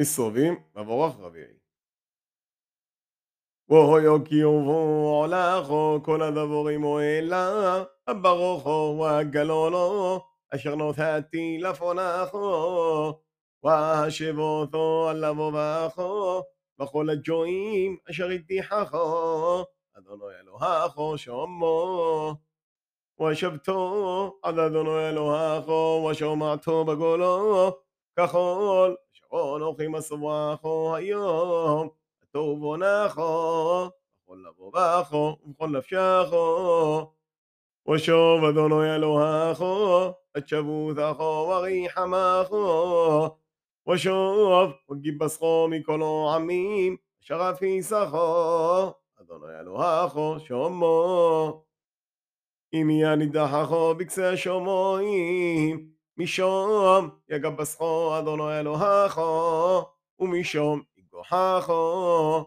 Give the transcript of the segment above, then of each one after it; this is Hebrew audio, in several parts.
מסתובבים מבורך רביעי. והו קיובו עולךו כל הדבורים אוהלה ברוכו וגלולו אשר נותתי לפונךו והשבותו על לבובךו וכל הג'ועים אשר הדיחךו אדוני אלוהיכו שומו ושבתו עד אדוני אלוהיכו ושומעתו בגולו ככל אשר אנוכי מסובכו היום טוב עונךו, בכל לבובךו ובכל נפשךו. ושוב אדוני אלוהיכו, את שבותךו וריחמךו. ושוב וגיבסכו מכל העמים, אשר אפיסךו. אדוני אלוהיכו שומו. אם יהיה נידחךו בקצה השומעים, משום יגבסכו אדוני אלוהיכו, ומשום יגוחךו.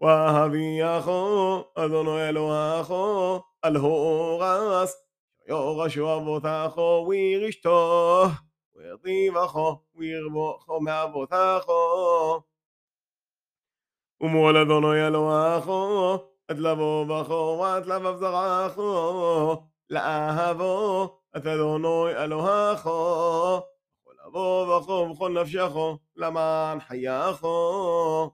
והביאךו אדוני אלוהיכו על הורס, יורשו אבותיכו וירשתו, וירדיבךו וירבוכו מאבותיכו. ומול אדוני אלוהיכו, את לבובכו ואת לבב זרעכו, לאהבו את אדוני אלוהיכו, בכל לבובכו ובכל נפשכו, למען חייכו.